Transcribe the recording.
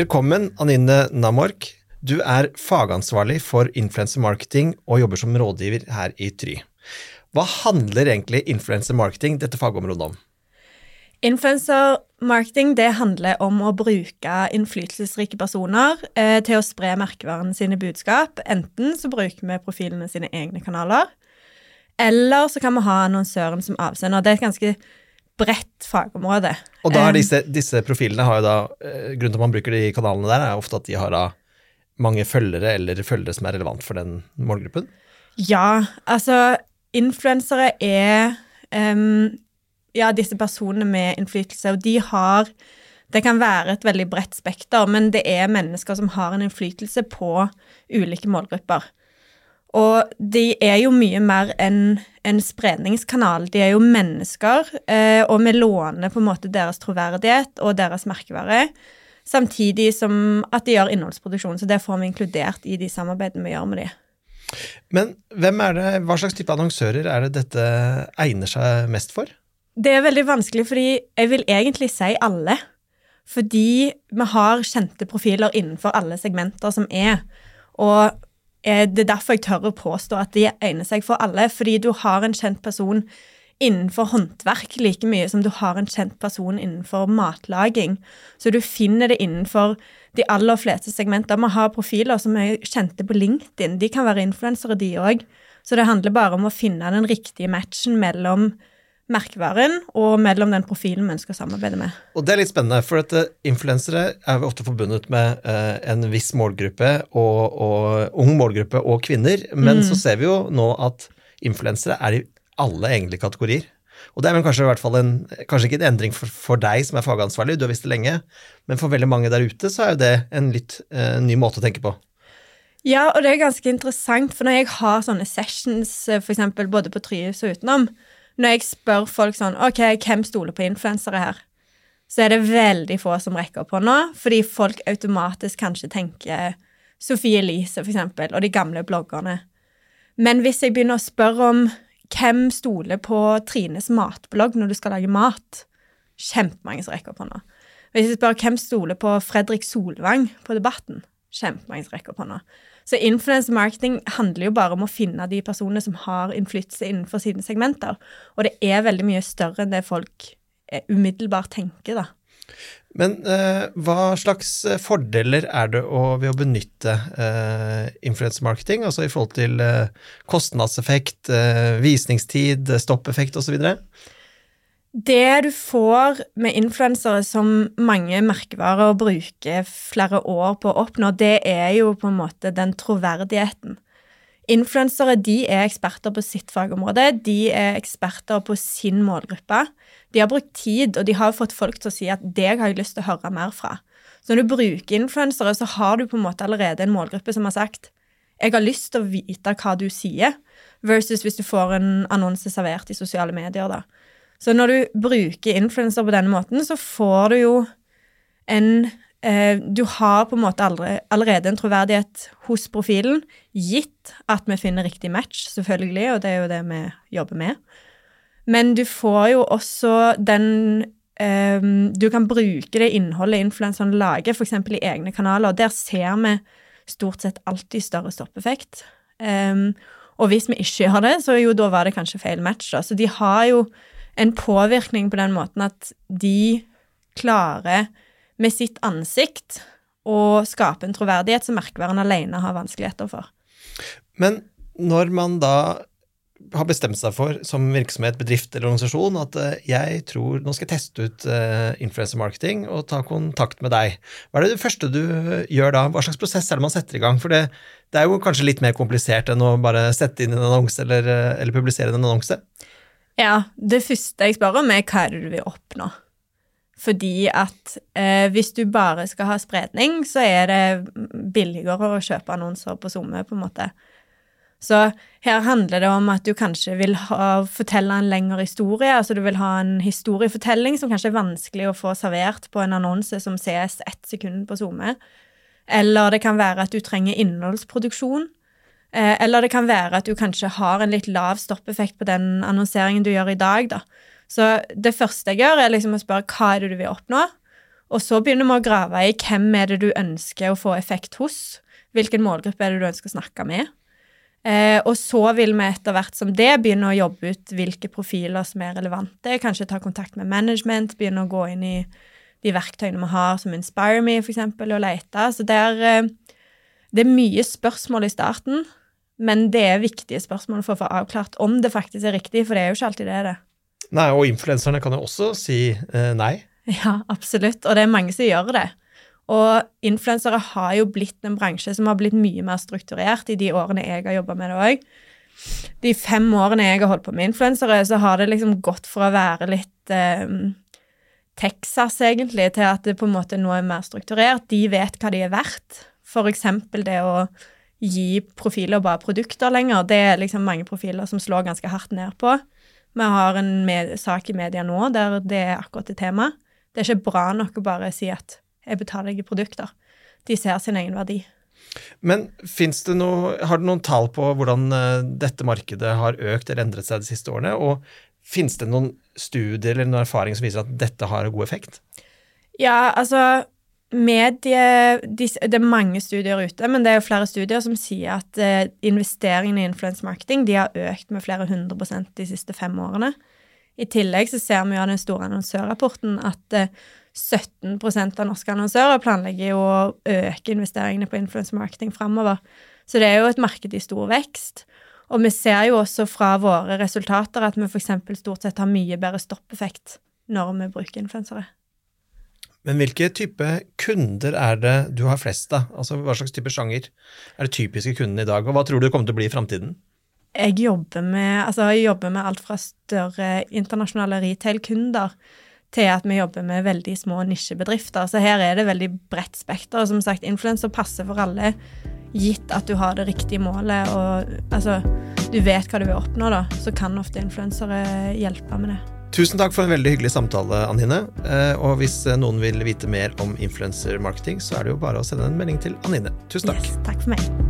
Velkommen, Anine Namork. Du er fagansvarlig for influencer marketing og jobber som rådgiver her i Try. Hva handler egentlig influencer marketing, dette fagområdet, om? Influencer marketing det handler om å bruke innflytelsesrike personer eh, til å spre merkevarene sine budskap. Enten så bruker vi profilene sine egne kanaler, eller så kan vi ha annonsøren som avsender. Det er et ganske bredt fagområde. Og da er Eh, disse, disse profilene har jo da eh, Grunnen til at man bruker de kanalene der, er ofte at de har da mange følgere eller følgere som er relevant for den målgruppen. Ja, altså influensere er um, ja, disse personene med innflytelse, og de har Det kan være et veldig bredt spekter, men det er mennesker som har en innflytelse på ulike målgrupper. Og de er jo mye mer enn en spredningskanal. De er jo mennesker, eh, og vi låner på en måte deres troverdighet og deres merkevare. Samtidig som at de gjør innholdsproduksjon, så det får vi inkludert i de samarbeidene vi gjør med de. Men hvem er det, hva slags type annonsører er det dette egner seg mest for? Det er veldig vanskelig, fordi jeg vil egentlig si alle. Fordi vi har kjente profiler innenfor alle segmenter som er. Og det er derfor jeg tør å påstå at de egner seg for alle. Fordi du har en kjent person innenfor håndverk like mye som du har en kjent person innenfor matlaging. Så du finner det innenfor de aller fleste segmenter. Vi har profiler som er kjente på LinkedIn. De kan være influensere, de òg. Så det handler bare om å finne den riktige matchen mellom merkevaren og mellom den profilen vi ønsker å samarbeide med. Og det er litt spennende, for at eh, influensere er ofte forbundet med eh, en viss målgruppe, og, og ung målgruppe og kvinner, men så ser vi jo nå at influensere er i alle egentlige kategorier. Og det er vel kanskje i hvert fall en, kanskje ikke en endring for, for deg som er fagansvarlig, du har visst det lenge, men for veldig mange der ute så er jo det en litt eh, ny måte å tenke på. Ja, og det er ganske interessant, for når jeg har sånne sessions, for eksempel både på Tryhus og utenom, når jeg spør folk sånn Ok, hvem stoler på influensere her? Så er det veldig få som rekker opp hånda, fordi folk automatisk kanskje tenker Sophie Elise, for eksempel, og de gamle bloggerne. Men hvis jeg begynner å spørre om hvem stoler på Trines matblogg når du skal lage mat, kjempemange som rekker opp hånda. Hvis jeg spør hvem stoler på Fredrik Solvang på Debatten, kjempemange som rekker opp hånda. Så influencer marketing handler jo bare om å finne de personene som har innflytelse innenfor sine segmenter. Og det er veldig mye større enn det folk eh, umiddelbart tenker, da. Men eh, hva slags eh, fordeler er det å, ved å benytte eh, influencer marketing, altså i forhold til eh, kostnadseffekt, eh, visningstid, stoppeffekt osv.? Det du får med influensere som mange merkevarer bruker flere år på å oppnå, det er jo på en måte den troverdigheten. Influensere de er eksperter på sitt fagområde, de er eksperter på sin målgruppe. De har brukt tid, og de har fått folk til å si at 'deg har jeg lyst til å høre mer fra'. Så når du bruker influensere, så har du på en måte allerede en målgruppe som har sagt 'jeg har lyst til å vite hva du sier', versus hvis du får en annonse servert i sosiale medier, da. Så når du bruker influenser på denne måten, så får du jo en eh, Du har på en måte allerede, allerede en troverdighet hos profilen, gitt at vi finner riktig match, selvfølgelig, og det er jo det vi jobber med. Men du får jo også den eh, Du kan bruke det innholdet influenseren lager, f.eks. i egne kanaler. og Der ser vi stort sett alltid større stoppeffekt. Um, og hvis vi ikke gjør det, så jo da var det kanskje feil match. Da. Så de har jo en påvirkning på den måten at de klarer med sitt ansikt å skape en troverdighet som merkevaren alene har vanskeligheter for. Men når man da har bestemt seg for, som virksomhet, bedrift eller organisasjon, at eh, jeg tror nå skal jeg teste ut uh, influencer marketing og ta kontakt med deg. Hva er det, det første du gjør da? Hva slags prosess er det man setter i gang? For det, det er jo kanskje litt mer komplisert enn å bare sette inn en annonse eller, eh, eller publisere en annonse. Ja, det første jeg spør om, er hva er det du vil oppnå? Fordi at eh, hvis du bare skal ha spredning, så er det billigere å kjøpe annonser på Zoome, på en måte. Så her handler det om at du kanskje vil ha, fortelle en lengre historie. Altså du vil ha en historiefortelling som kanskje er vanskelig å få servert på en annonse som ses ett sekund på Zoome. Eller det kan være at du trenger innholdsproduksjon. Eh, eller det kan være at du kanskje har en litt lav stoppeffekt på den annonseringen du gjør i dag, da. Så det første jeg gjør, er liksom å spørre hva er det du vil oppnå, Og så begynner vi å grave i hvem er det du ønsker å få effekt hos. Hvilken målgruppe er det du ønsker å snakke med? Eh, og så vil vi etter hvert som det begynne å jobbe ut hvilke profiler som er relevante. Kanskje ta kontakt med management, begynne å gå inn i de verktøyene vi har, som Inspire Me, for eksempel, og lete. Så det er, eh, det er mye spørsmål i starten, men det er viktige spørsmål for å få avklart om det faktisk er riktig, for det er jo ikke alltid det er det. Nei, og influenserne kan jo også si eh, nei. Ja, absolutt, og det er mange som gjør det. Og influensere har jo blitt en bransje som har blitt mye mer strukturert i de årene jeg har jobba med det òg. De fem årene jeg har holdt på med influensere, så har det liksom gått fra å være litt eh, Texas, egentlig, til at det på en måte nå er mer strukturert. De vet hva de er verdt. For eksempel det å gi profiler bare produkter lenger. Det er liksom mange profiler som slår ganske hardt ned på. Vi har en sak i media nå der det er akkurat det temaet. Det er ikke bra nok å bare si at jeg betaler deg i produkter. De ser sin egen verdi. Men det noe, har du noen tall på hvordan eh, dette markedet har økt eller endret seg de siste årene? Og finnes det noen studier eller noen erfaring som viser at dette har god effekt? Ja, altså medie, Det er mange studier ute, men det er jo flere studier som sier at eh, investeringene i influensemarketing de har økt med flere hundre prosent de siste fem årene. I tillegg så ser vi jo av den store annonsørrapporten at eh, 17% av norske annonsører planlegger jo å øke investeringene på influence marketing framover. Så det er jo et marked i stor vekst. Og vi ser jo også fra våre resultater at vi f.eks. stort sett har mye bedre stoppeffekt når vi bruker influensere. Men hvilke type kunder er det du har flest av? Altså Hva slags type sjanger er det typiske kundene i dag, og hva tror du det kommer til å bli i framtiden? Jeg jobber med, altså jeg jobber med alt fra større internasjonale retail-kunder til at vi jobber med veldig små nisjebedrifter. Så her er det veldig bredt spekter. Som sagt, influenser passer for alle, gitt at du har det riktige målet og altså, du vet hva du vil oppnå, da. Så kan ofte influensere hjelpe med det. Tusen takk for en veldig hyggelig samtale, Anine. Eh, og hvis noen vil vite mer om influensermarketing, så er det jo bare å sende en melding til Anine. Tusen takk. Yes, takk for meg.